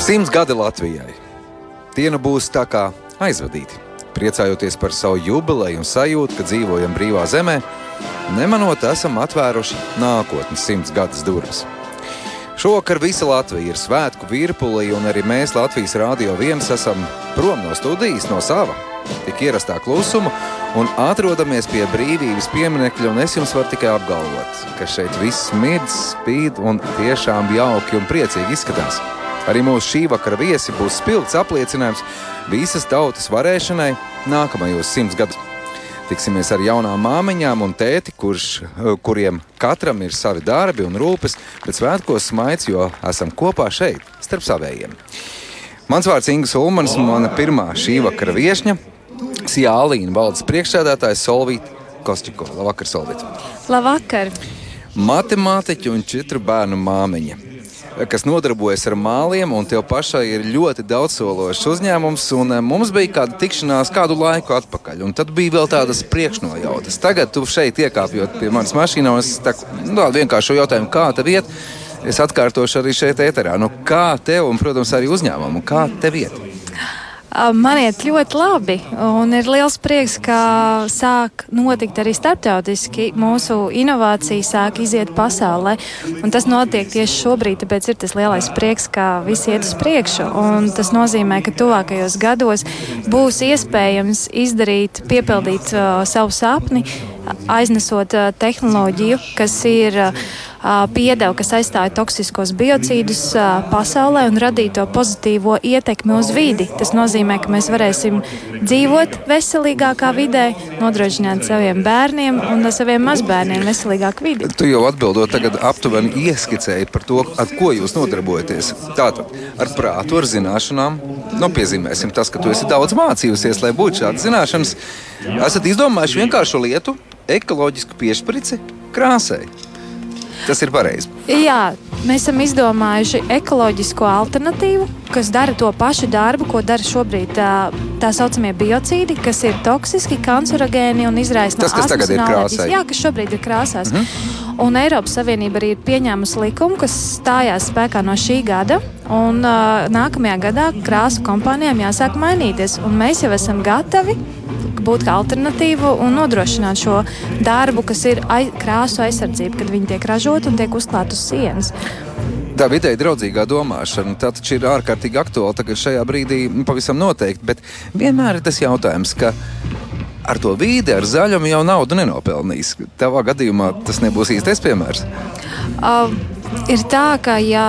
Simts gadi Latvijai. Diena būs tā kā aizvadīta. Priecājoties par savu jubileju un sajūtu, ka dzīvojam brīvā zemē, nemanot, esam atvēruši nākotnes simts gadus durvis. Šovakar visa Latvija ir svētku virpulī, un arī mēs Latvijas Rādio 1 esam prom no studijas, no sava tik ierastā klusuma, un atrodamies pie brīvības pieminiekļa. Es jums varu tikai apgalvot, ka šeit viss mirdz, spīd un tiešām jauki un priecīgi izskatās. Arī mūsu šī vakara viesi būs spilgts apliecinājums visas tautas varēšanai nākamajos simts gadus. Tiksimies ar jaunām māmiņām un tēti, kurš, kuriem katram ir savi darbi un rūpes, bet svētkos smaids, jo esam kopā šeit, starp savējiem. Mans vārds ir Ingūns Ulmans, un mana pirmā šī vakara viesņa - Jālīna valdes priekšsēdētājs Solvīta Kostčiko. Labvakar, Solvīta! Labvakar! Matemātiķa un četru bērnu māmiņa kas nodarbojas ar māliem, un tev pašai ir ļoti daudzsološs uzņēmums. Eh, mums bija kāda tikšanās kādu laiku atpakaļ, un tad bija vēl tādas priekšnojautas. Tagad tu šeit iekāpjot pie manas mašīnas, un es tā, nu, vienkārši jautāju, kā tev iet. Es atkārtošu arī šeit, ēterā. Nu, kā tev, un, protams, arī uzņēmumu, kā tev iet? Man iet ļoti labi, un ir liels prieks, ka sāk notikt arī starptautiski. Mūsu inovācija sāk iziet pasaulē, un tas notiek tieši šobrīd, tāpēc ir tas lielais prieks, ka viss iet uz priekšu. Un tas nozīmē, ka tuvākajos gados būs iespējams izdarīt, piepildīt uh, savu sapni, aiznesot uh, tehnoloģiju, kas ir uh, piedevu, kas aizstāja toksiskos biocīdus pasaulē un radīja to pozitīvo ietekmi uz vidi. Tas nozīmē, ka mēs varēsim dzīvot veselīgākā vidē, nodrošināt saviem bērniem un saviem mazbērniem veselīgāku vidi. Tu jau atbildot tagad aptuveni ieskicēji par to, ar ko jūs nodarbojaties. Tātad ar prātu, ar zināšanām, nu, piezīmēsim tas, ka tu esi daudz mācījusies, lai būtu šādas zināšanas. Esat izdomājuši vienkāršu lietu, ekoloģisku piešprici krāsai. Tas ir pareizi. Jā, mēs esam izdomājuši ekoloģisko alternatīvu, kas dara to pašu darbu, ko dara šobrīd tā, tā saucamie biocīdi, kas ir toksiski, kancerogēni un izraisa no Tas, kas tagad ir krāsā. Jā, kas šobrīd ir krāsās. Mm -hmm. Un Eiropas Savienība arī ir pieņēmusi likumu, kas stājās spēkā no šī gada. Un, uh, nākamajā gadā krāsu kompānijām jāsāk mainīties. Un mēs jau esam gatavi būt kā alternatīva un nodrošināt šo darbu, kas ir aiz, krāsu aizsardzība, kad viņi tiek ražoti un tiek uzklāti uz sienas. Tā vidēji draudzīgā domāšana, tā taču ir ārkārtīgi aktuāla tagad šajā brīdī, nu, pavisam noteikti. Bet vienmēr ir tas jautājums, ka ar to vīdi, ar zaļumu jau naudu nenopelnīs. Tavā gadījumā tas nebūs īstais piemērs. Uh, ir tā, ka, ja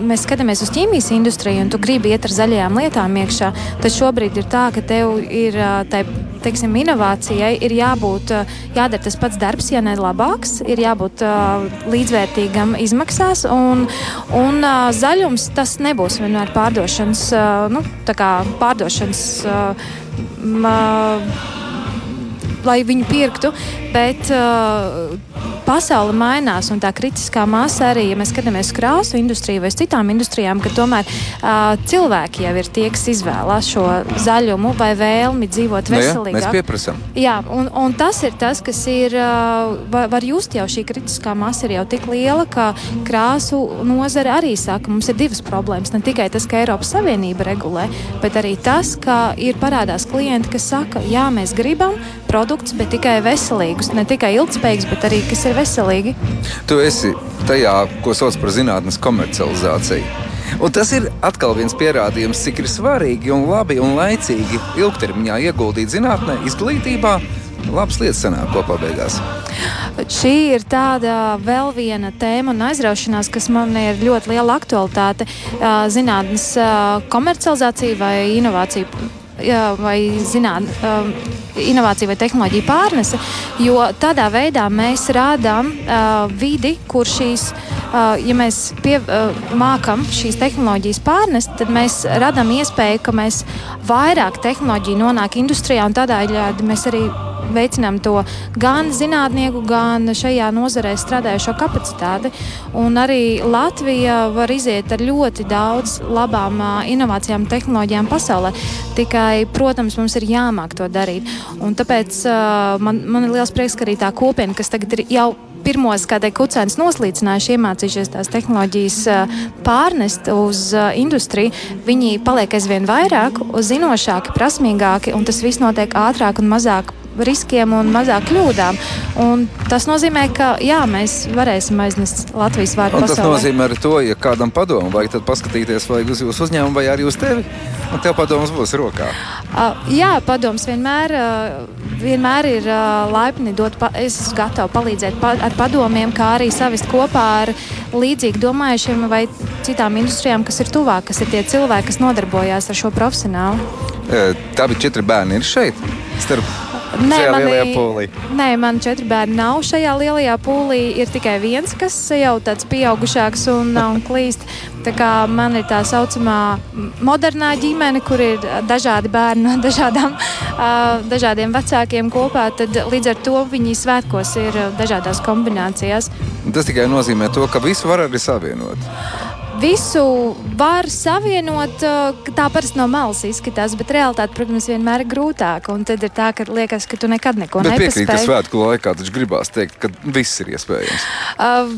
mēs skatāmies uz ķīmijas industriju un tu gribi iet ar zaļajām lietām iekšā, tad šobrīd ir tā, ka tev ir tai, teiksim, inovācijai ir jābūt, jādara tas pats darbs, ja ne labāks, ir jābūt uh, līdzvērtīgam izmaksās, un, un uh, zaļums tas nebūs vienmēr pārdošanas, uh, nu, tā kā pārdošanas. Uh, uh, lai viņu pirktu, bet uh, pasaule mainās un tā kritiskā masa arī, ja mēs skatāmies uz krāsu industriju vai citām industrijām, ka tomēr uh, cilvēki jau ir tie, kas izvēlās šo zaļumu vai vēlmi dzīvot veselīgāk. Nu jā, mēs pieprasām. Jā, un, un tas ir tas, kas ir, uh, var, just jau šī kritiskā masa ir jau tik liela, ka krāsu nozare arī saka, mums ir divas problēmas. Ne tikai tas, ka Eiropas Savienība regulē, bet arī tas, ka ir parādās klienti, kas saka, jā, mēs gribam produktus, bet tikai veselīgus, ne tikai ilgspējīgus, bet arī kas ir veselīgi. Tu esi tajā, ko sauc par zinātnes komercializāciju. Un tas ir atkal viens pierādījums, cik ir svarīgi un labi un laicīgi ilgtermiņā ieguldīt zinātnē, izglītībā. Labas lietas sanāk kopā beigās. Šī ir tāda vēl viena tēma un aizraušanās, kas man ir ļoti liela aktualitāte. Zinātnes komercializācija vai inovācija vai zināt, um, inovācija vai tehnoloģija pārnese, jo tādā veidā mēs rādām uh, vidi, kur šīs, uh, ja mēs pie, uh, mākam šīs tehnoloģijas pārnest, tad mēs radām iespēju, ka mēs vairāk tehnoloģiju nonāk industrijā un tādējādi mēs arī veicinām to gan zinātnieku, gan šajā nozarē strādājušo kapacitāti. Un arī Latvija var iziet ar ļoti daudz labām inovācijām, tehnoloģijām pasaulē. Tikai, protams, mums ir jāmāk to darīt. Un tāpēc man, man ir liels prieks, ka arī tā kopiena, kas tagad ir jau pirmos, kā teikt, kucēns noslīcinājuši, iemācījušies tās tehnoloģijas pārnest uz industriju, viņi paliek aizvien vairāk, zinošāki, prasmīgāki, un tas viss notiek ātrāk un mazāk riskiem un mazāk kļūdām. Un tas nozīmē, ka jā, mēs varēsim aiznest Latvijas vārdu. Tas nozīmē arī to, ja kādam padomu vajag paskatīties vai uz jūsu uzņēmumu vai arī uz tevi, un tev padoms būs rokā. Uh, jā, padoms vienmēr, uh, vienmēr ir uh, laipni dot. Pa, es esmu gatava palīdzēt pa, ar padomiem, kā arī savest kopā ar līdzīgi domājušiem vai citām industrijām, kas ir tuvāk, kas ir tie cilvēki, kas nodarbojās ar šo profesionālu. Tā bija četri bērni ir šeit. Starp Nē, mani, nē, man četri bērni nav šajā lielajā pūlī. Ir tikai viens, kas jau tāds pieaugušāks un, un klīst. Tā kā man ir tā saucamā modernā ģimene, kur ir dažādi bērni no dažādām, dažādiem vecākiem kopā, tad līdz ar to viņi svētkos ir dažādās kombinācijās. Tas tikai nozīmē to, ka visu var arī savienot visu var savienot, tā parasti no malas izskatās, bet realitāte, protams, vienmēr ir grūtāka. Un tad ir tā, ka liekas, ka tu nekad neko nepaspēji. Piekrīt, ka svētku laikā taču gribās teikt, ka viss ir iespējams. Uh,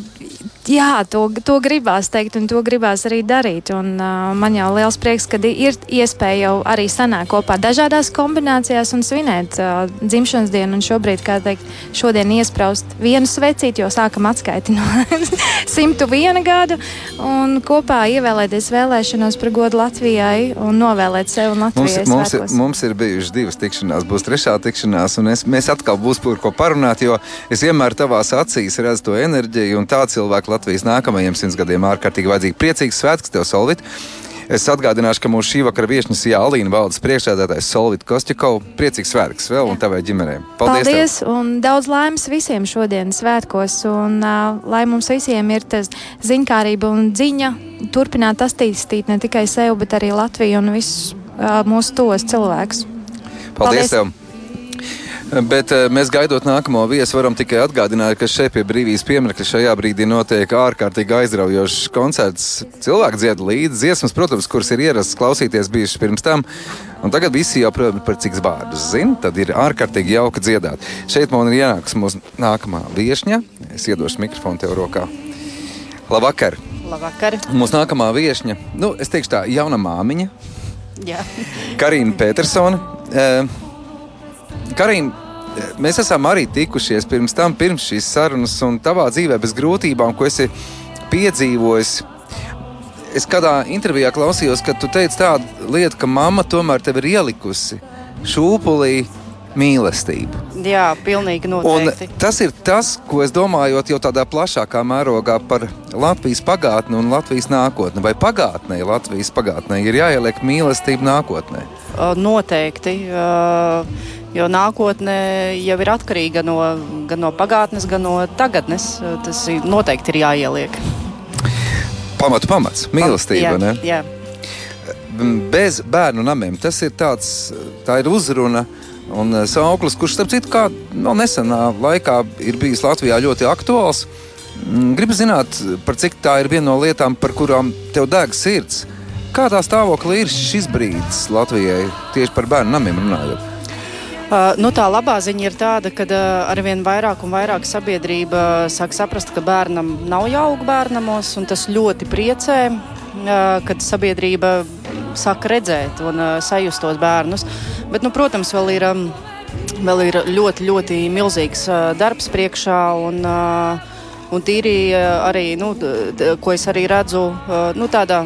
jā, to, to gribās teikt, un to gribās arī darīt. Un, uh, man jau liels prieks, ka ir iespēja jau arī sanākt kopā dažādās kombinācijās un svinēt uh, dzimšanas dienu. Un šobrīd, kā teikt, šodien iespraust vienu svecīti, jo sākam atskaiti no 101 gadu. Un, kopā ievēlēties vēlēšanos par godu Latvijai un novēlēt sev un Latvijai. Mums, mums, mums ir bijušas divas tikšanās, būs trešā tikšanās, un es, mēs atkal būs par ko parunāt, jo es vienmēr tavās acīs redzu to enerģiju un tā cilvēku Latvijas nākamajiem simts gadiem ārkārtīgi vajadzīgi. Priecīgs svētks tev, Solvit! Es atgādināšu, ka mūsu šī vakara viesnes ir Alīna Valdes priekšsēdētājs Solvit Kostjakov. Priecīgs svētks vēl un tavai ģimenei. Paldies! Paldies tev. un daudz laimes visiem šodienas svētkos. Un, uh, lai mums visiem ir tas ziņkārība un ziņa turpināt attīstīt ne tikai sevi, bet arī Latviju un visus uh, mūsu tos cilvēkus. Paldies! Paldies. Tev. Bet eh, mēs gaidot nākamo viesu, varam tikai atgādināt, ka šeit pie brīvības pieminiekta šajā brīdī notiek ārkārtīgi aizraujošs koncerts. Cilvēki dzied līdzi dziesmas, protams, kuras ir ierasts klausīties bijušas pirms tam. Un tagad visi jau, protams, par cik vārdus zina, tad ir ārkārtīgi jauki dziedāt. Šeit man ir ienāks mūsu nākamā viesņa. Es iedošu mikrofonu tev rokā. Labvakar! Labvakar! Mūsu nākamā viesņa, nu, es teikšu tā, jauna māmiņa. Jā. Karina Petersona. Uh, Karina, mēs esam arī tikušies pirms tam, pirms šīs sarunas, un tavā dzīvē bez grūtībām, ko esi piedzīvojis. Es kādā intervijā klausījos, ka tu teici tādu lietu, ka mamma tomēr tev ir ielikusi šūpulī mīlestību. Jā, pilnīgi noteikti. Un tas ir tas, ko es domāju, jau tādā plašākā mērogā par Latvijas pagātni un Latvijas nākotni. Vai pagātnē, Latvijas pagātnē ir jāieliek mīlestība nākotnē? Noteikti. Uh Jo nākotne jau ir atkarīga no, gan no pagātnes, gan no tagadnes. Tas noteikti ir jāieliek. Pamatu pamats, mīlestība. Jā, jā. Bez bērnu namiem tas ir tāds, tā ir uzruna. Un eh, sauklis, kurš, starp citu, kā no nesenā laikā ir bijis Latvijā ļoti aktuāls, mm, gribu zināt, par cik tā ir viena no lietām, par kurām tev deg sirds. Kā tā stāvoklis ir šis brīdis Latvijai tieši par bērnu namiem runājot? Uh, nu, tā labā ziņa ir tāda, ka uh, arvien vairāk un vairāk sabiedrība sāk saprast, ka bērnam nav jāaug bērnamos, un tas ļoti priecē, uh, kad sabiedrība sāk redzēt un uh, sajust tos bērnus. Bet, nu, protams, vēl ir, um, vēl ir ļoti, ļoti milzīgs uh, darbs priekšā. Un, uh, un tīri uh, arī, nu, ko es arī redzu, nu, tādā.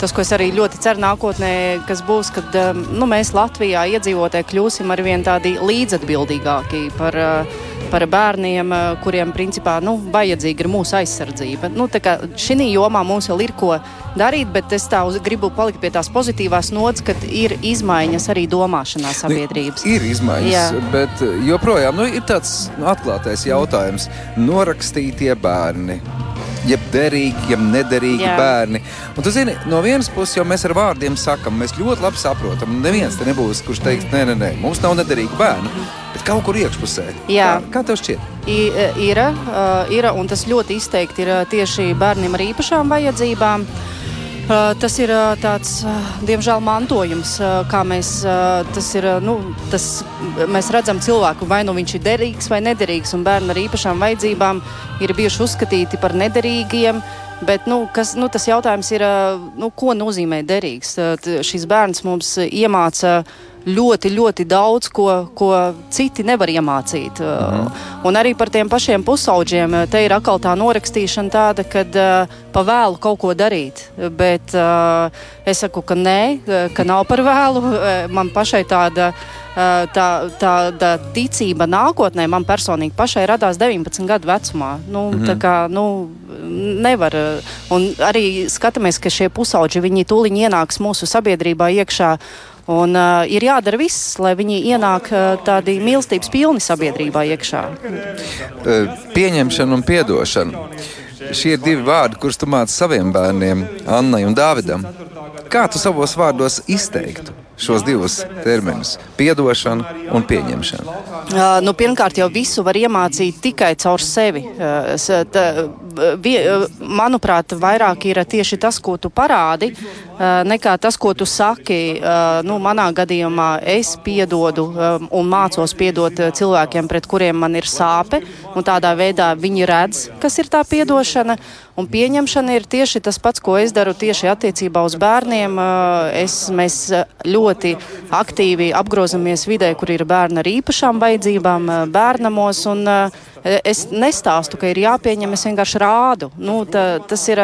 Tas, ko es arī ļoti ceru nākotnē, kas būs, kad um, nu, mēs Latvijā iedzīvotāji kļūsim ar vien tādi līdzatbildīgāki par, uh, par bērniem, uh, kuriem principā nu, vajadzīga ir mūsu aizsardzība. Nu, Šī jomā mums vēl ir ko darīt, bet es tā uz, gribu palikt pie tās pozitīvās nots, ka ir izmaiņas arī domāšanā sabiedrības. Ir izmaiņas, Jā. bet uh, joprojām nu, ir tāds atklātais jautājums - norakstītie bērni jeb derīgi, jeb nederīgi Jā. bērni. Un tu zini, no vienas puses jau mēs ar vārdiem sakam, mēs ļoti labi saprotam. Neviens te nebūs, kurš teiks, nē, nē, nē, mums nav nederīgi bērni. Kaut kur iekšpusē. Jā. Kā, kā tev šķiet? I, e, ir, uh, ir, un tas ļoti izteikti ir tieši bērniem ar īpašām vajadzībām. Tas ir tāds, diemžēl, mantojums, kā mēs, tas ir, nu, tas, mēs redzam cilvēku, vai nu viņš ir derīgs vai nederīgs, un bērni ar īpašām vajadzībām ir bijuši uzskatīti par nederīgiem. Bet, nu, kas, nu, tas jautājums ir, nu, ko nozīmē derīgs. Šis bērns mums iemāca ļoti, ļoti daudz, ko, ko citi nevar iemācīt. Mhm. Un arī par tiem pašiem pusauģiem. Te ir atkal tā norakstīšana tāda, ka uh, pa vēlu kaut ko darīt. Bet uh, es saku, ka nē, ka nav par vēlu. Man pašai tāda. Tā, tā, tā ticība nākotnē man personīgi pašai radās 19 gadu vecumā. Nu, mm -hmm. Tā kā nu, nevar. Un arī skatāmies, ka šie pusauģi viņi tūlīt ienāks mūsu sabiedrībā iekšā. Un, uh, ir jādara viss, lai viņi ienāk uh, tādi mīlestības pilni sabiedrībā iekšā. Pieņemšana un piedošana. Šie ir divi vārdi, kurus tu māci saviem bērniem, Annai un Dāvidam. Kā tu savos vārdos izteiktu? Šos divus terminus - piedošana un pieņemšana? Uh, nu, pirmkārt, jau visu var iemācīt tikai caur sevi. Uh, tā, vie, manuprāt, vairāk ir tieši tas, ko tu parādi, uh, nekā tas, ko tu saki. Uh, nu, manā gadījumā es piedodu um, un mācos piedot cilvēkiem, pret kuriem man ir sāpe, un tādā veidā viņi redz, kas ir tā piedošana. Un pieņemšana ir tieši tas pats, ko es daru tieši attiecībā uz bērniem. Es, mēs ļoti aktīvi apgrozamies vidē, kur ir bērni ar īpašām vajadzībām, bērnamos. Un, es nestāstu, ka ir jāpieņem, es vienkārši rādu. Nu, tā, tas ir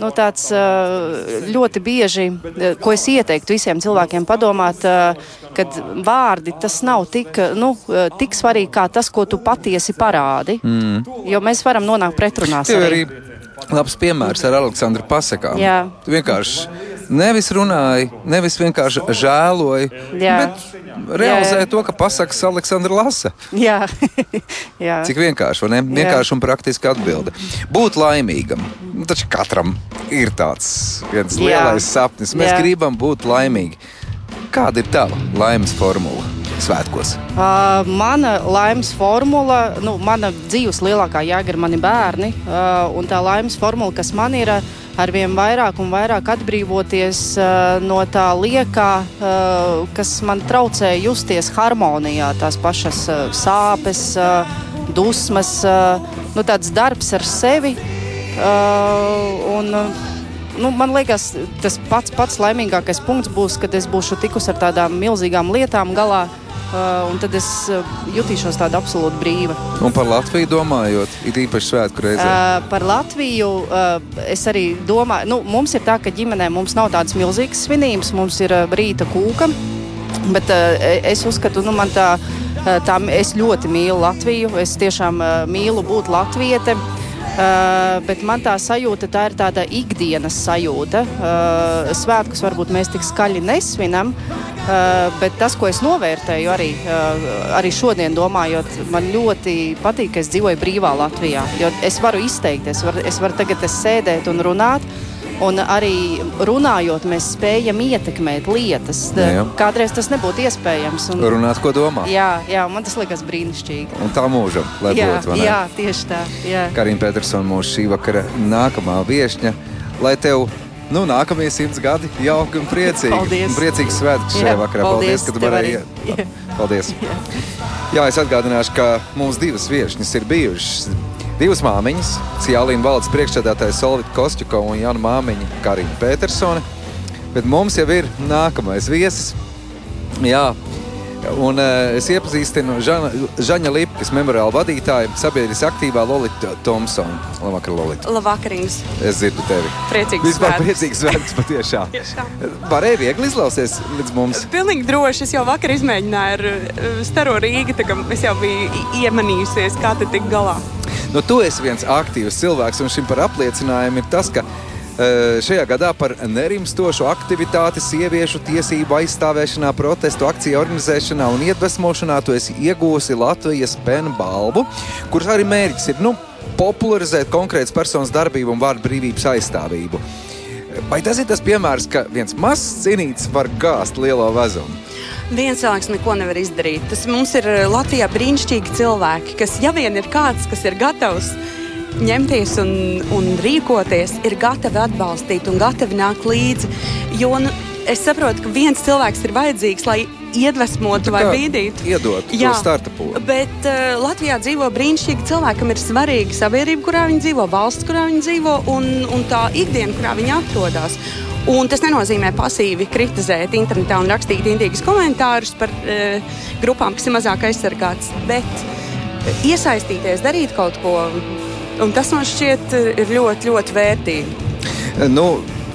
nu, tāds ļoti bieži, ko es ieteiktu visiem cilvēkiem padomāt, kad vārdi tas nav tik, nu, tik svarīgi kā tas, ko tu patiesi parādi. Mm. Jo mēs varam nonākt pretrunās. Arī. Labs piemērs ar Aleksandru pasakām. Jā. Tu vienkārši nevis runāji, nevis vienkārši žēloji, Jā. bet realizēji Jā. to, ka pasakas Aleksandra lasa. Jā. Jā. Cik vienkārši, vai ne? Vienkārši un praktiski atbilde. Būt laimīgam. Nu, taču katram ir tāds viens Jā. lielais sapnis. Mēs Jā. gribam būt laimīgi. Kāda ir tava laimes formula? Svētkos? Uh, mana laimes formula, nu, mana dzīves lielākā jēga ir mani bērni. Uh, un tā laimes formula, kas man ir, arvien vairāk un vairāk atbrīvoties uh, no tā liekā, uh, kas man traucē justies harmonijā, tās pašas uh, sāpes, uh, dusmas, uh, nu, tāds darbs ar sevi. Uh, un, nu, man liekas, tas pats, pats laimīgākais punkts būs, kad es būšu tikus ar tādām milzīgām lietām galā, Uh, un tad es uh, jutīšos tāda absolūti brīva. Un par Latviju domājot, ir īpaši svētku reizē? Uh, par Latviju uh, es arī domāju, nu, mums ir tā, ka ģimenē mums nav tādas milzīgas svinības, mums ir uh, rīta kūka. Bet uh, es uzskatu, nu, man tā, uh, tā, es ļoti mīlu Latviju. Es tiešām uh, mīlu būt latviete. Uh, bet man tā sajūta, tā ir tāda ikdienas sajūta. Uh, svētkus varbūt mēs tik skaļi nesvinam, Uh, bet tas, ko es novērtēju arī, uh, arī šodien, domājot, man ļoti patīk, ka es dzīvoju brīvā Latvijā. Jo es varu izteikties, var, es varu tagad es sēdēt un runāt. Un arī runājot, mēs spējam ietekmēt lietas. Jā, jā. Kādreiz tas nebūtu iespējams. Un... Runāt, ko domā. Jā, jā, man tas liekas brīnišķīgi. Un tā mūžam, lai jā, būtu. Jā, tieši tā. Karina Petersona, mūsu šī vakara nākamā viesņa, lai tev Nu, nākamie simts gadi jauki un priecīgi. Paldies. Un priecīgs svētks šajā vakarā. Paldies, paldies ka tu varēji. Jā. Paldies. Jā. Jā, es atgādināšu, ka mums divas viesņas ir bijušas. Divas māmiņas, Ciālīna valdes priekšsēdētāja Solvita Kostjuko un Jana māmiņa Karina Petersone. Bet mums jau ir nākamais viesis. Jā, Un, uh, es iepazīstinu Žana, Žaņa Lipkas memoriāla vadītāju, sabiedrības aktīvā Lolita Thompsona. Labvakar, Lolita. Labvakar, Ingus. Es dzirdu tevi. Priecīgs Vispār svētkus. priecīgs svētkus patiešām. Varēja viegli izlausties līdz mums. Pilnīgi droši. Es jau vakar izmēģināju ar uh, Staro Rīgu, tā kā es jau biju iemanījusies, kā te tik galā. Nu, tu esi viens aktīvs cilvēks, un šim par apliecinājumu ir tas, ka Eh, šajā gadā par nerimstošu aktivitāti sieviešu tiesību aizstāvēšanā, protestu akciju organizēšanā un iedvesmošanā tu esi iegūsi Latvijas penu balvu, kuras arī mērķis ir nu, popularizēt konkrētas personas darbību un vārdu brīvības aizstāvību. Vai tas ir tas piemērs, ka viens mazs cīnītis var gāzt lielo vezumu? Viens cilvēks neko nevar izdarīt. Tas mums ir Latvijā brīnišķīgi cilvēki, kas, ja vien ir kāds, kas ir gatavs ņemties un, un rīkoties, ir gatavi atbalstīt un gatavi nākt līdzi. Jo nu, es saprotu, ka viens cilvēks ir vajadzīgs, lai iedvesmotu vai bīdītu. Iedot Jā, starta pūli. Bet uh, Latvijā dzīvo brīnišķīgi cilvēki, kam ir svarīga sabiedrība, kurā viņi dzīvo, valsts, kurā viņi dzīvo un, un tā ikdiena, kurā viņi atrodas. Un tas nenozīmē pasīvi kritizēt internetā un rakstīt indīgus komentārus par uh, grupām, kas ir mazāk aizsargātas, bet iesaistīties, darīt kaut ko. Un tas man šķiet eh, ir ļoti, ļoti vērtīgi. Nu,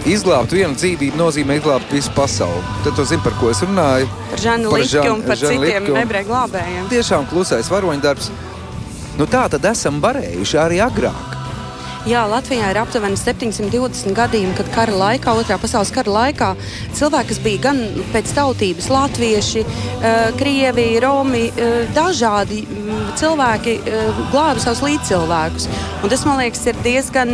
Izglābt vienu dzīvību nozīmē izglābt visu pasauli. Tad tu zini, par ko es runāju. Par Žanu un par Žan citiem ebreju glābējiem. Tiešām klusais varoņdarbs. Nu, tā tad esam varējuši arī agrāk. Jā, Latvijā ir aptuveni 720 gadījumi, kad kara laikā, otrā pasaules kara laikā, cilvēki, kas bija gan pēc tautības, latvieši, uh, krievi, romi, uh, dažādi mm, cilvēki uh, glāba savus līdzcilvēkus. Un tas, man liekas, ir diezgan.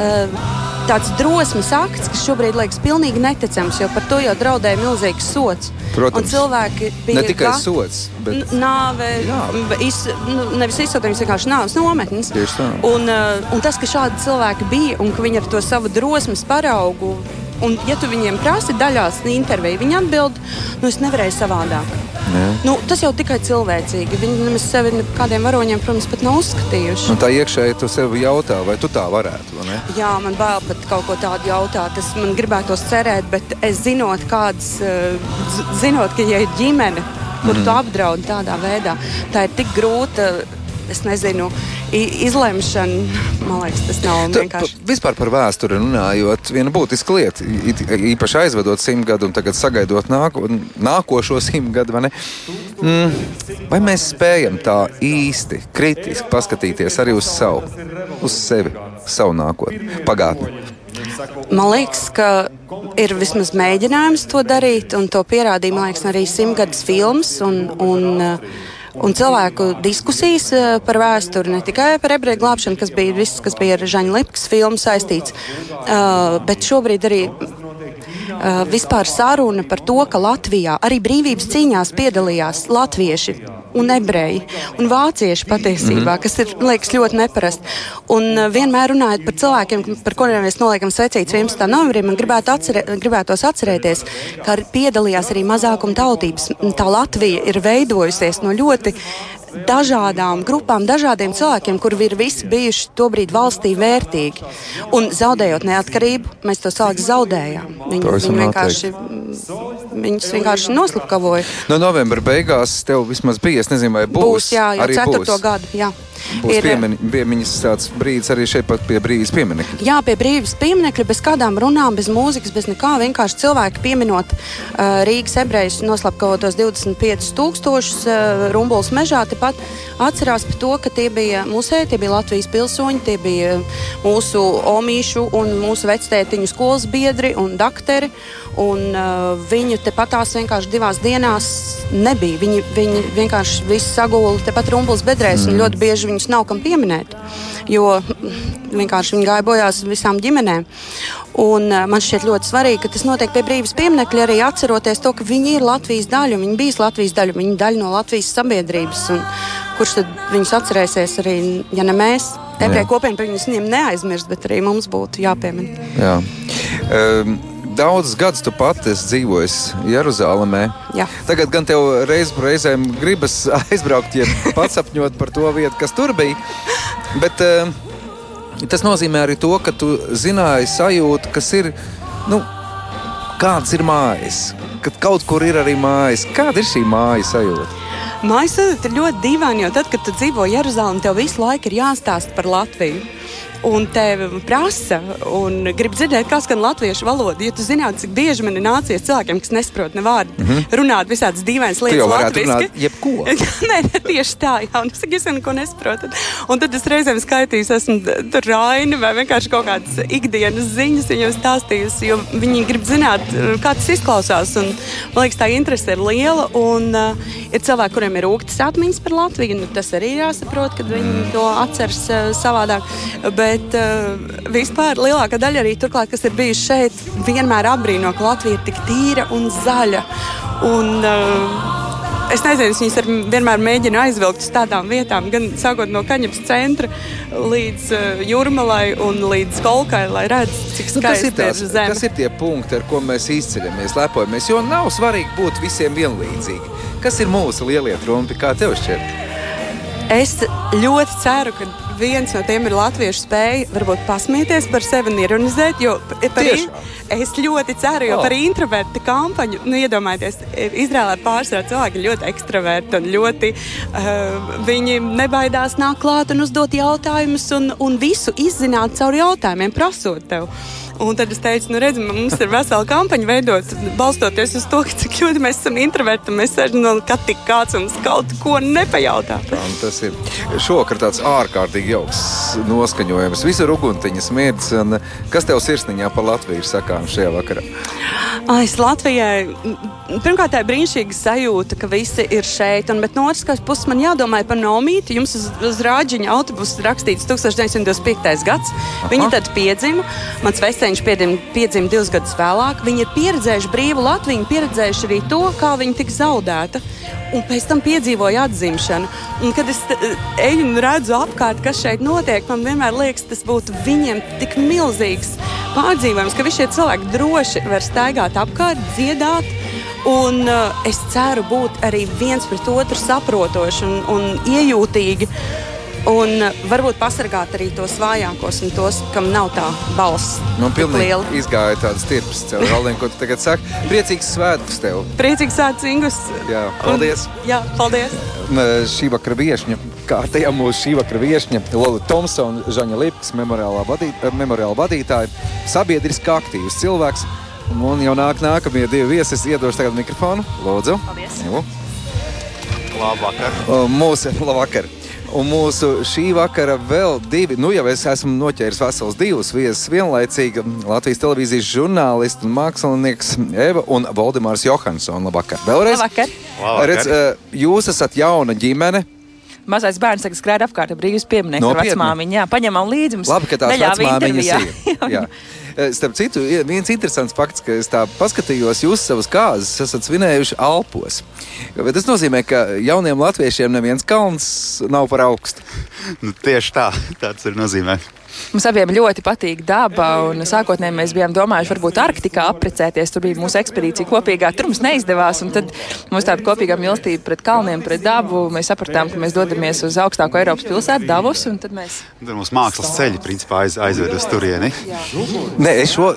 Uh, tāds drosmes akts, kas šobrīd liekas pilnīgi neticams, jo par to jau draudēja milzīgs sots. Protams, un cilvēki bija ne tikai gati, sots, bet nāve, iz, nu, nevis izsūtījums, vienkārši nāves nometnes. Un, uh, un tas, ka šādi cilvēki bija un ka viņi ar to savu drosmes paraugu, un ja tu viņiem prasi daļās interviju, viņi atbild, nu es nevarēju savādāk. Jā. Nu, tas jau tikai cilvēcīgi. Viņi nemaz sevi kādiem varoņiem, protams, pat nav uzskatījuši. Un tā iekšēji tu sev jautā, vai tu tā varētu? Jā, man bail pat kaut ko tādu jautāt. Es man gribētos cerēt, bet es zinot, kādas, eh, zinot, ka ja ir ģimene, kur mm. tu apdraudi tādā veidā, tā ir tik grūta es nezinu, izlemšana. Man liekas, tas nav tu, vienkārši. Vispār par vēsturi runājot, viena būtiska lieta, īpaši aizvedot simt gadu un tagad sagaidot nāko, nākošo simt gadu, vai ne? Mm, vai mēs spējam tā īsti, kritiski paskatīties arī uz savu, uz sevi, savu nākotni, pagātni? Man liekas, ka ir vismaz mēģinājums to darīt, un to pierādīja liekas, arī simtgadus filmas. Un, un, uh, un cilvēku diskusijas eh, par vēsturi, ne tikai par ebreju glābšanu, kas bija viss, kas bija ar Žaņa Lipkas filmu saistīts, uh, bet šobrīd arī vispār saruna par to, ka Latvijā arī brīvības cīņās piedalījās latvieši un ebreji un vācieši patiesībā, mm -hmm. kas ir liekas, ļoti neparasti. Un uh, vienmēr runājot par cilvēkiem, par kuriem mēs noliekam svecītas 11. novembrī, man gribētu atcerē, gribētos atcerēties, ka piedalījās arī mazākuma tautības. Tā Latvija ir veidojusies no ļoti dažādām grupām, dažādiem cilvēkiem, kuri ir visi bijuši tobrīd valstī vērtīgi. Un zaudējot neatkarību, mēs to cilvēku zaudējām. Viņi, viņi vienkārši, viņus vienkārši noslapkavoja. No novembra beigās tev vismaz bija, es nezinu, vai būs. Būs, jā, jau ceturto gadu. Jā. Būs ir, piemini, piemiņas tāds brīdis arī šeit pat pie brīvības pieminekļa. Jā, pie brīvības pieminekļa, bez kādām runām, bez mūzikas, bez nekā. Vienkārši cilvēki pieminot uh, Rīgas ebrejus noslapkavotos 25 tūkstošus uh, rumbuls mežā, tepat atcerās par to, ka tie bija musēji, tie bija Latvijas pilsoņi, tie bija mūsu omīšu un mūsu vectētiņu skolas biedri un dakteri. Un, uh, viņu tepatās vienkārši divās dienās nebija. Viņi, viņi vienkārši visi sagūla tepat rumbuls bedrēs, mm. un ļoti bieži viņus nav kam pieminēt. Jo vienkārši viņi gāja bojās visām ģimenēm. Un, uh, man šķiet ļoti svarīgi, ka tas notiek pie brīvības pieminiekļa, arī atceroties to, ka viņi ir Latvijas daļa, viņi bija Latvijas daļa, viņi ir daļa no Latvijas sabiedrības. Un, kurš tad viņus atcerēsies arī, ja ne mēs? Ebreju kopiena par viņus neaizmirst, bet arī mums būtu jāpiemina. Jā. Um, daudzus gadus tu pati esi dzīvojis Jeruzalemē. Jā. Tagad gan tev reiz reizēm gribas aizbraukt, ja pats apņot par to vietu, kas tur bija. Bet uh, tas nozīmē arī to, ka tu zināji sajūtu, kas ir, nu, kādas ir mājas. Kad kaut kur ir arī mājas. Kāda ir šī mājas sajūta? Mājas sajūta ir ļoti dīvaina, jo tad, kad tu dzīvo Jeruzalemē, tev visu laiku ir jāstāsta par Latviju un tevi prasa, un grib dzirdēt, kā skan latviešu valoda. Ja tu zinātu, cik bieži man ir nācies cilvēkiem, kas nesaprot ne vārdu, mm -hmm. runāt visādas dīvainas lietas, latviešu, jebko. Nē, tieši tā, jā, un es saku, es neko nesaprotu. Un tad es reizēm skaitīju, esmu tur raini vai vienkārši kaut kādas ikdienas ziņas viņiem stāstījusi, jo viņi grib zināt, kā tas izklausās. Un, man liekas, tā interese ir liela, un uh, ir cilvēki, kuriem ir rūktas atmiņas par Latviju, nu, tas arī jāsaprot, kad viņi to atceras uh, savādāk. Bet, Bet uh, vispār lielākā daļa arī turklāt, kas ir bijuši šeit, vienmēr apbrīno, ka Latvija ir tik tīra un zaļa. Un, uh, es nezinu, viņas ar, vienmēr mēģina aizvilkt uz tādām vietām, gan sākot no Kaņepes centra līdz uh, Jurmalai un līdz Kolkai, lai redzētu, cik Nu, kas, ir skaisti tās, ir zeme. kas ir tie punkti, ar ko mēs izceļamies, lepojamies? Jo nav svarīgi būt visiem vienlīdzīgi. Kas ir mūsu lielie trumpi, kā tev šķiet? Es ļoti ceru, ka viens no tiem ir latviešu spēja varbūt pasmieties par sevi un ironizēt. Jo par in, es ļoti ceru, jo Oh. par introvertu kampaņu, nu, iedomājieties, Izrēlā pārsvarā cilvēki ļoti ekstraverti un ļoti uh, viņi nebaidās nākt klāt un uzdot jautājumus un, un visu izzināt caur jautājumiem, prasot tev. Un tad es teicu, nu, redz, mums ir vesela kampaņa veidot, balstoties uz to, cik ļoti mēs esam introverti. Mēs sēžam no tik kāds mums kaut ko nepajautā. Tā, tas ir šovakar tāds ārkārtīgi jauks noskaņojums. Visur uguntiņas mirdz. un Kas tev sirsniņā par Latviju ir sakām šajā vakarā? Es Latvijai pirmkārt tā ir brīnišķīga sajūta, ka visi ir šeit. Un, bet no otras puses man jādomā par nomīti. Jums uz, uz rāģiņa autobusa rakstīts 1925. gads. Viņa tad piedzima. Mans vecēns piedzima, piedzima divus gadus vēlāk. Viņi ir pieredzējuši brīvu Latviju, pieredzējuši arī to, kā viņa tika zaudēta. Un pēc tam piedzīvoja atzimšanu. Un, kad es eju un redzu apkārt, kas šeit notiek, man vienmēr liekas, tas būtu viņiem tik milzīgs pārdzīvojums, ka visi šie cilvēki droši var staigāt apkārt, dziedāt. Un, uh, es ceru būt arī viens pret otru saprotoši un, un iejūtīgi. Un varbūt pasargāt arī tos vājākos un tos, kam nav tā balss. Man tik pilnīgi liela. izgāja tāds tirps galviem, ko tu tagad saki. Priecīgs svētkus tev! Priecīgs sācis Ingus. Jā, paldies! Un, jā, paldies! Eh, Šī vakara viesņa, kā tajā mūsu šī vakara viesņa, Lola Thompsona, Žaņa Lipkas, memoriālā, vadī, eh, memoriāla vadītāja, sabiedriski aktīvs cilvēks. Un jau nāk nākamie divi viesi. Es iedošu tagad mikrofonu. Lūdzu. Paldies. Jo. Labvakar. Mūsu labvakar. Un mūsu šī vakara vēl divi, nu jau es esmu noķēris vesels divus viesus vienlaicīgi. Latvijas televīzijas žurnālists un mākslinieks Eva un Valdemārs Johansson. Labvakar! Vēlreiz! Labvakar. Labvakar. Redz, eh, jūs esat jauna ģimene. Mazais bērns tagad skrēja apkārt brīvības pieminiektu. Ar vecmāmiņu, jā, paņemam līdzi. mums Labi, ka tās vecmāmiņas ir. Jā. Eh, Starp citu, viens interesants fakts, ka es tā paskatījos, jūs savus kāzas esat svinējuši Alpos. Bet tas nozīmē, ka jauniem latviešiem neviens kalns nav par augstu. Nu, tieši tā, tāds ir nozīmē. Mums abiem ļoti patīk daba. un Sākotnēji mēs bijām domājuši, varbūt Arktikā apprecēties. Tur bija mūsu ekspedīcija kopīgā. Tur mums neizdevās. un Tad mums tāda kopīgā mīlestība pret kalniem, pret dabu. Mēs sapratām, ka mēs dodamies uz augstāko Eiropas pilsētu, Davos. un Tad mēs Tur mums mākslas ceļi principā aiz, aizved uz turieni. Nē, es šo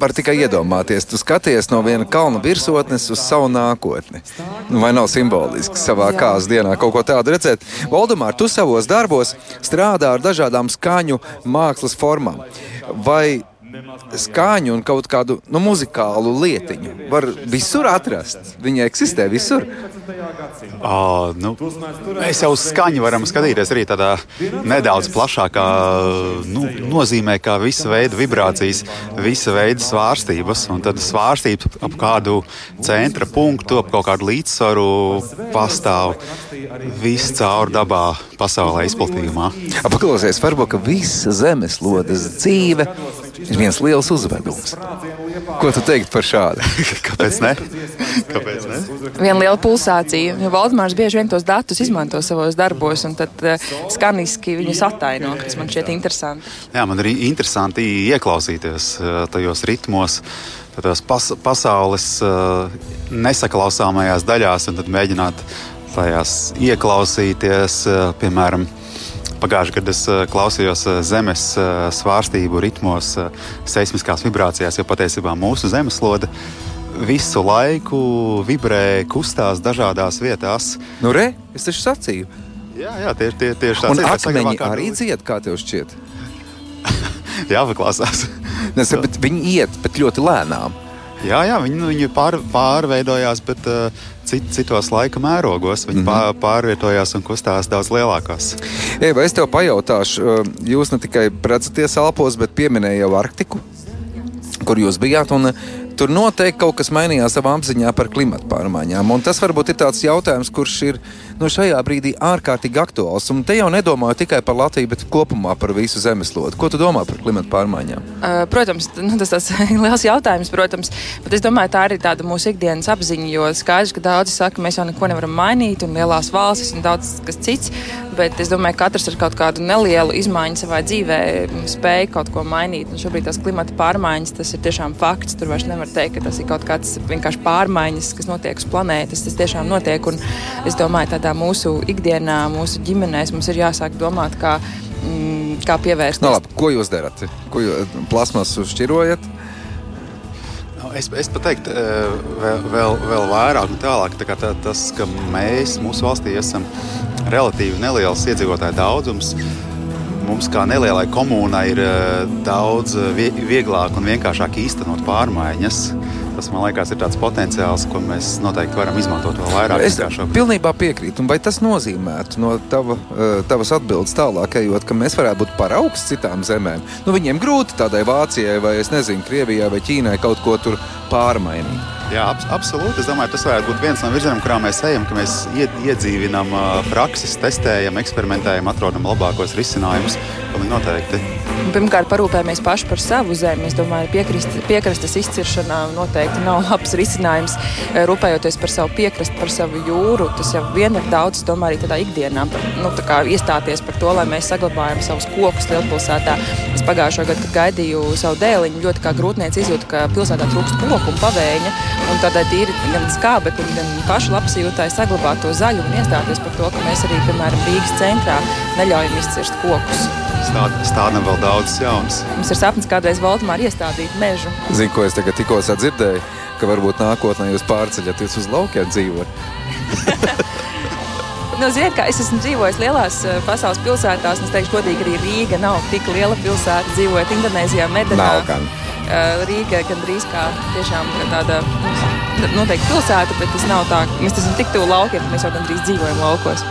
varu tikai iedomāties. Tu skaties no viena kalna virsotnes uz savu nākotni. Nu, vai nav simboliski savā kāzas dienā kaut ko tādu redzēt? Valdemār, tu savos darbos strādā ar dažādām skaņu mākslas formām. Vai skaņu un kaut kādu nu, muzikālu lietiņu var visur atrast? Viņa eksistē visur. Uh, nu, mēs jau uz skaņu varam skatīties arī tādā nedaudz plašākā nu, nozīmē, kā visa veida vibrācijas, visa veida svārstības. Un tad svārstības ap kādu centra punktu, ap kaut kādu līdzsvaru pastāv viss caur dabā, pasaulē izplatījumā. Paklausies, varbūt visa zemeslodes dzīve ir viens liels uzvedums. Ko tu teiktu par šādu? Kāpēc ne? Kāpēc ne? viena liela pulsācija. Jo Valdemārs bieži vien tos datus izmanto savos darbos, un tad uh, skaniski viņus attaino, kas man šķiet interesanti. Jā, man arī interesanti ieklausīties eh, tajos ritmos, tajos pas, pasaules eh, nesaklausāmajās daļās, un tad mēģināt tajās ieklausīties. eh, Piemēram, pagājušajā gadā es eh, klausījos eh, zemes eh, svārstību ritmos, seismiskās vibrācijās, jo patiesībā mūsu zemeslode visu laiku vibrē, kustās dažādās vietās. Nu, re, es taču sacīju. Jā, jā tieši, tie, tieši tā Un ir. akmeņi arī dzied, kā tev šķiet. Jā, paklausās. Nes, bet viņi iet, bet ļoti lēnām. Jā, jā viņi, viņi pār, pārveidojās, bet uh, cit, citos laika mērogos. Viņi mm -hmm. pār, pārvietojās un kustās daudz lielākās. Eva, es tev pajautāšu, uh, jūs ne tikai redzaties Alpos, bet pieminēju jau Arktiku, kur jūs bijāt. Un, uh, tur noteikti kaut kas mainījās savā apziņā par klimatu pārmaiņām. Un tas varbūt ir tāds jautājums, kurš ir nu, šajā brīdī ārkārtīgi aktuāls. Un te jau nedomāju tikai par Latviju, bet kopumā par visu zemeslodi. Ko tu domā par klimatu pārmaiņām? Uh, protams, nu, tas ir liels jautājums, protams, bet es domāju, tā ir tāda mūsu ikdienas apziņa. Jo skaidrs, ka daudzi saka, ka mēs jau neko nevaram mainīt, un lielās valstis un daudz kas cits. Bet es domāju, ka katrs ar kaut kādu nelielu izmaiņu savā dzīvē spēj kaut ko mainīt. Un šobrīd tās klimata pārmaiņas, tas ir tiešām fakts. Tur vairs nevar teikt, ka tas ir kaut kāds vienkārši pārmaiņas, kas notiek uz planētas. Tas tiešām notiek. Un es domāju, tādā mūsu ikdienā, mūsu ģimenēs mums ir jāsāk domāt, kā, mm, kā pievērsties. No, nu, labi, ko jūs darat? Ko jūs plasmasu šķirojat? Nu, es, es pat teiktu, vēl, vēl, vēl vairāk tālāk. Tā tā, tas, ka mēs mūsu valstī esam relatīvi neliels iedzīvotāju daudzums. Mums, kā nelielai komunai, ir daudz vieglāk un vienkāršāk īstenot pārmaiņas. Tas man liekas, ir tāds potenciāls, ko mēs noteikti varam izmantot vēl vairāk. Es pilnībā piekrītu. Vai tas nozīmētu no tava, tavas atbildes tālāk, ejot, ka mēs varētu būt paraugs citām zemēm? Nu, viņiem grūti tādai Vācijai vai, nezinu, Krievijai vai Ķīnai kaut ko tur pārmainīt. Jā, ab, absolūti. Es domāju, tas varētu būt viens no virzieniem, kurā mēs ejam, ka mēs iedzīvinām prakses, testējam, eksperimentējam, atrodam labākos risinājumus. Noteikti. Pirmkārt, parūpējamies paši par savu zemi. Es domāju, ka piekrastes izciršana noteikti nav labs risinājums. Rūpējoties par savu piekrastu, par savu jūru, tas jau vien ir daudz. Domāju, arī tādā ikdienā nu, tā iestāties par to, lai mēs saglabājam savus kokus lielpilsētā. Es pagājušā gada, kad gaidīju savu dēliņu, ļoti kā grūtnieci izjūtu, ka pilsētā trūkst koku un pavēņa. Un tādai tīri gan skābekļa, gan pašu labsajūtāji saglabāt to zaļumu un iestāties par to, ka mēs arī, piemēram, Rīgas centrā neļaujam izcirst kokus stādām vēl daudz jaunas. Mums ir sapnis kādreiz Baltimārā iestādīt mežu. Zinu, ko es tagad tikko dzirdēju, ka varbūt nākotnē jūs pārceļaties uz laukiem dzīvot. nu, ziniet, kā es esmu dzīvojis lielās uh, pasaules pilsētās, un es teikšu, godīgi, arī Rīga nav tik liela pilsēta. Dzīvojot Indonēzijā, Medanā. Uh, Rīga gandrīz kā tiešām kā tāda nu, noteikti pilsēta, bet tas nav tā, mēs esam tik tuvu laukiem, ka mēs jau gandrīz dzīvojam laukos.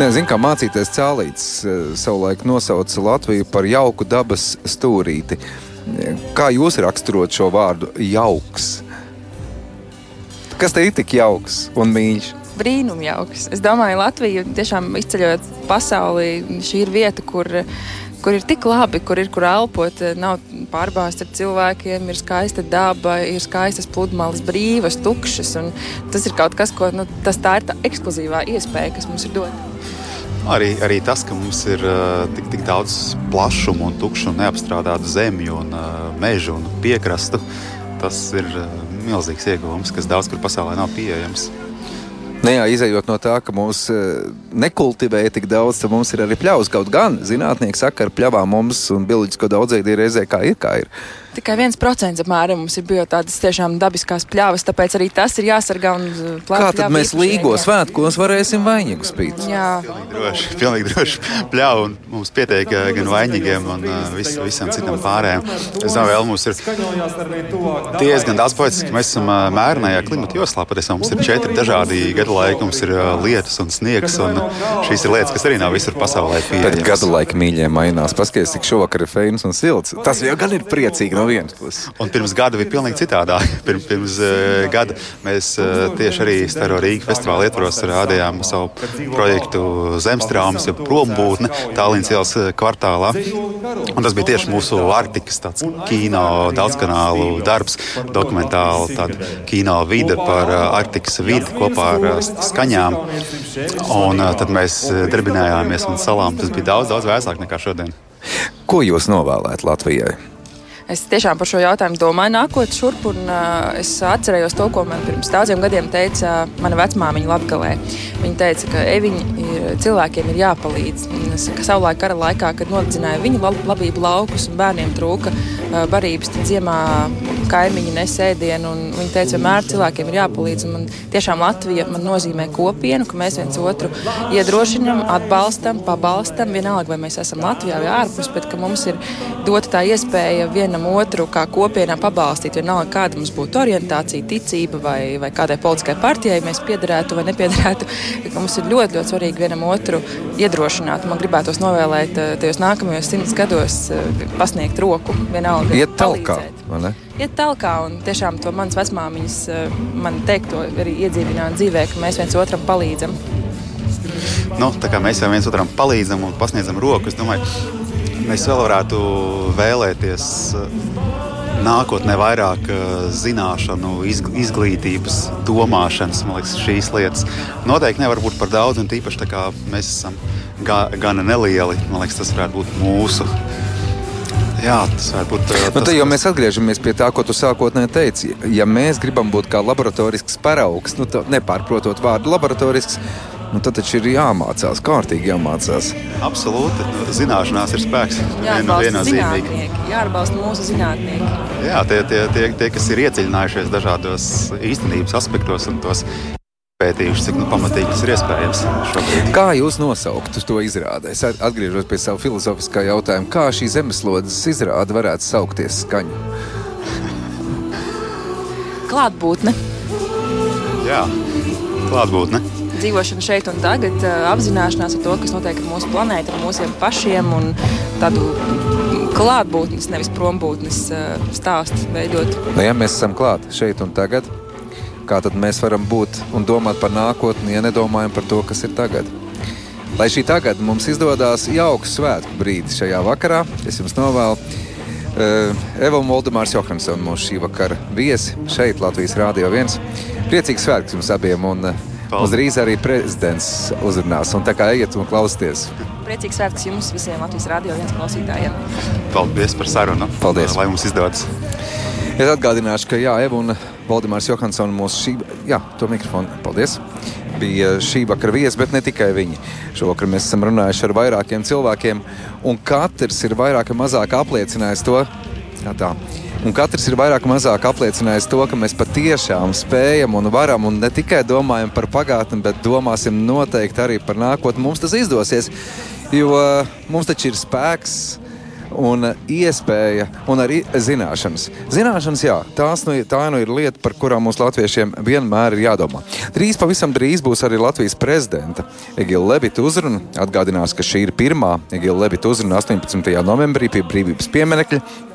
Zinu, kā mācīties cēlītis, eh, savulaik nosauca Latviju par jauku dabas stūrīti. Kā jūs raksturot šo vārdu jauks? Kas te ir tik jauks un mīļš? Brīnumjauks. Es domāju, Latvija tiešām izceļot pasaulī, šī ir vieta, kur kur ir tik labi, kur ir kur elpot, nav pārbāzta ar cilvēkiem, ir skaista daba, ir skaistas pludmales, brīvas, tukšas. Tas ir kaut kas, ko nu, tas tā ir tā ekskluzīvā iespēja, kas mums ir dota. Arī, arī tas, ka mums ir uh, tik, tik daudz plašumu, un tukšu un neapstrādātu zemju, un uh, mežu un piekrastu, tas ir uh, milzīgs ieguvums, kas daudz kur pasaulē nav pieejams. Ne, jā, izējot no tā, ka mums nekultivēja tik daudz, tad mums ir arī pļaus. Kaut gan zinātnieki saka, ka ar pļavām mums un bioloģisko daudzveidību reizē kā ir. Kā ir. Tikai viens procents apmēram mums ir bijusi tādas tiešām dabiskās pļavas, tāpēc arī tas ir jāsargā. Kā tad mēs līgo svētkos varēsim vainīgu spīt? Jā, pilnīgi droši. Pilnīgi droši. Pļauju un mums pietiek eh, gan vainīgiem, gan uh, vis, visam citam pārējiem. Es domāju, vēl mums ir diezgan daudz poetiski. Mēs esam uh, mērenajā klimata joslā, patiesībā mums ir četri dažādi gadu laiki. Mums ir uh, lietus un sniegs, un šīs ir lietas, kas arī nav visur pasaulē pieejamas. Bet gadu laika mīļie mainās. Paskaties, cik šovakar ir fēns un silts. Tas jau gan ir priecīgi no vienas puses. Un pirms gada bija pilnīgi citādāk. Pirms, pirms uh, gada mēs uh, tieši arī Staro Rīgas festivāla ietvaros rādījām savu projektu Zemstrāmas, jau prombūtne Tālīnas ielas eh, kvartālā. Un tas bija tieši mūsu Arktikas kino daudzkanālu darbs, dokumentāli tāda kino vide par Arktikas vidi kopā ar skaņām. Un tad mēs darbinājāmies un salām. Tas bija daudz, daudz vēsāk nekā šodien. Ko jūs novēlētu Latvijai? Es tiešām par šo jautājumu domāju, nākot šurp, un uh, es atcerējos to, ko man pirms daudziem gadiem teica mana vecmāmiņa Latvijā. Viņa teica, ka eviņi ir, cilvēkiem ir jāpalīdz. Savulaik kara laikā, kad nodedzināja viņa labību laukus un bērniem trūka uh, barības, tad ziemā kaimiņi nesēdienu. Viņa teica, vienmēr cilvēkiem ir jāpalīdz. Man tiešām Latvija man nozīmē kopienu, ka mēs viens otru iedrošinām, atbalstam, pabalstam. Vienalga, vai mēs esam Latvijā vai ārpus, bet ka mums ir dota tā iespēja vienam otru kā kopienā pabalstīt. Vienalga, kāda mums būtu orientācija, ticība vai, vai kādai politiskai partijai mēs piederētu vai nepiederētu. Mums ir ļoti, ļoti svarīgi vienam otru iedrošināt. Man gribētos novēlēt uh, tajos nākamajos simts gados uh, pasniegt roku, vienalga. Iet talkā, vai ne? Iet talkā un tiešām to manas vecmāmiņas uh, man teikto arī iedzīvināt dzīvē, ka mēs viens otram palīdzam. Nu, tā kā mēs jau viens otram palīdzam un pasniedzam roku, es domāju, mēs vēl varētu vēlēties nākotnē vairāk zināšanu, izglītības, domāšanas, man liekas, šīs lietas. Noteikti nevar būt par daudz, un tīpaši tā kā mēs esam ga, gana nelieli, man liekas, tas varētu būt mūsu. Jā, tas var būt. Nu, tas, jau mēs atgriežamies pie tā, ko tu sākotnēji teici. Ja mēs gribam būt kā laboratorisks paraugs, nu, nepārprotot vārdu laboratorisks, nu, tad taču ir jāmācās, kārtīgi jāmācās. Absolūti. Zināšanās ir spēks. Jāatbalsta, jāatbalsta mūsu zinātnieki. Jā, tie, tie, tie, tie, kas ir iedziļinājušies dažādos īstenības aspektos un tos pētījuši, cik nu, pamatīgi tas ir iespējams. Šobrīd. Kā jūs nosauktu to izrādi? Es atgriežos pie sava filozofiskā jautājuma. Kā šī zemeslodes izrāde varētu saukties skaņu? Klātbūtne. Jā, klātbūtne dzīvošana šeit un tagad, apzināšanās ar to, kas notiek ar mūsu planētu, ar mūsu pašiem un tādu klātbūtnes, nevis prombūtnes stāstu veidot. Nu, ja mēs esam klāt šeit un tagad, kā tad mēs varam būt un domāt par nākotni, ja nedomājam par to, kas ir tagad? Lai šī tagad mums izdodas jauks svētku brīdis šajā vakarā, es jums novēlu. Uh, Eva un Valdemārs Johansson mūsu šī vakara viesi šeit, Latvijas Rādio 1. Priecīgs svētks jums abiem! Un, uh, Paldies. Drīz arī prezidents uzrunās. Un tā kā ejiet un klausieties. Priecīgs svētks jums visiem Latvijas radio viens klausītājiem. Paldies par sarunu. Paldies. Lai mums izdodas. Es atgādināšu, ka Jā, Eva un Valdemārs Johansson mūsu šī, jā, to mikrofonu. Paldies! Bija šī vakara viesi, bet ne tikai viņi. Šovakar mēs esam runājuši ar vairākiem cilvēkiem, un katrs ir vairāk vai mazāk apliecinājis to, kā tā Un katrs ir vairāk vai mazāk apliecinājis to, ka mēs patiešām spējam un varam, un ne tikai domājam par pagātni, bet domāsim noteikti arī par nākotni. Mums tas izdosies, jo mums taču ir spēks un iespēja un arī zināšanas. Zināšanas, jā, tās nu, tā nu ir lieta, par kurām mums latviešiem vienmēr ir jādomā. Drīz, pavisam drīz būs arī Latvijas prezidenta Egila Levita uzruna. Atgādinās, ka šī ir pirmā Egila Levita uzruna 18. novembrī pie brīvības pieminekļa.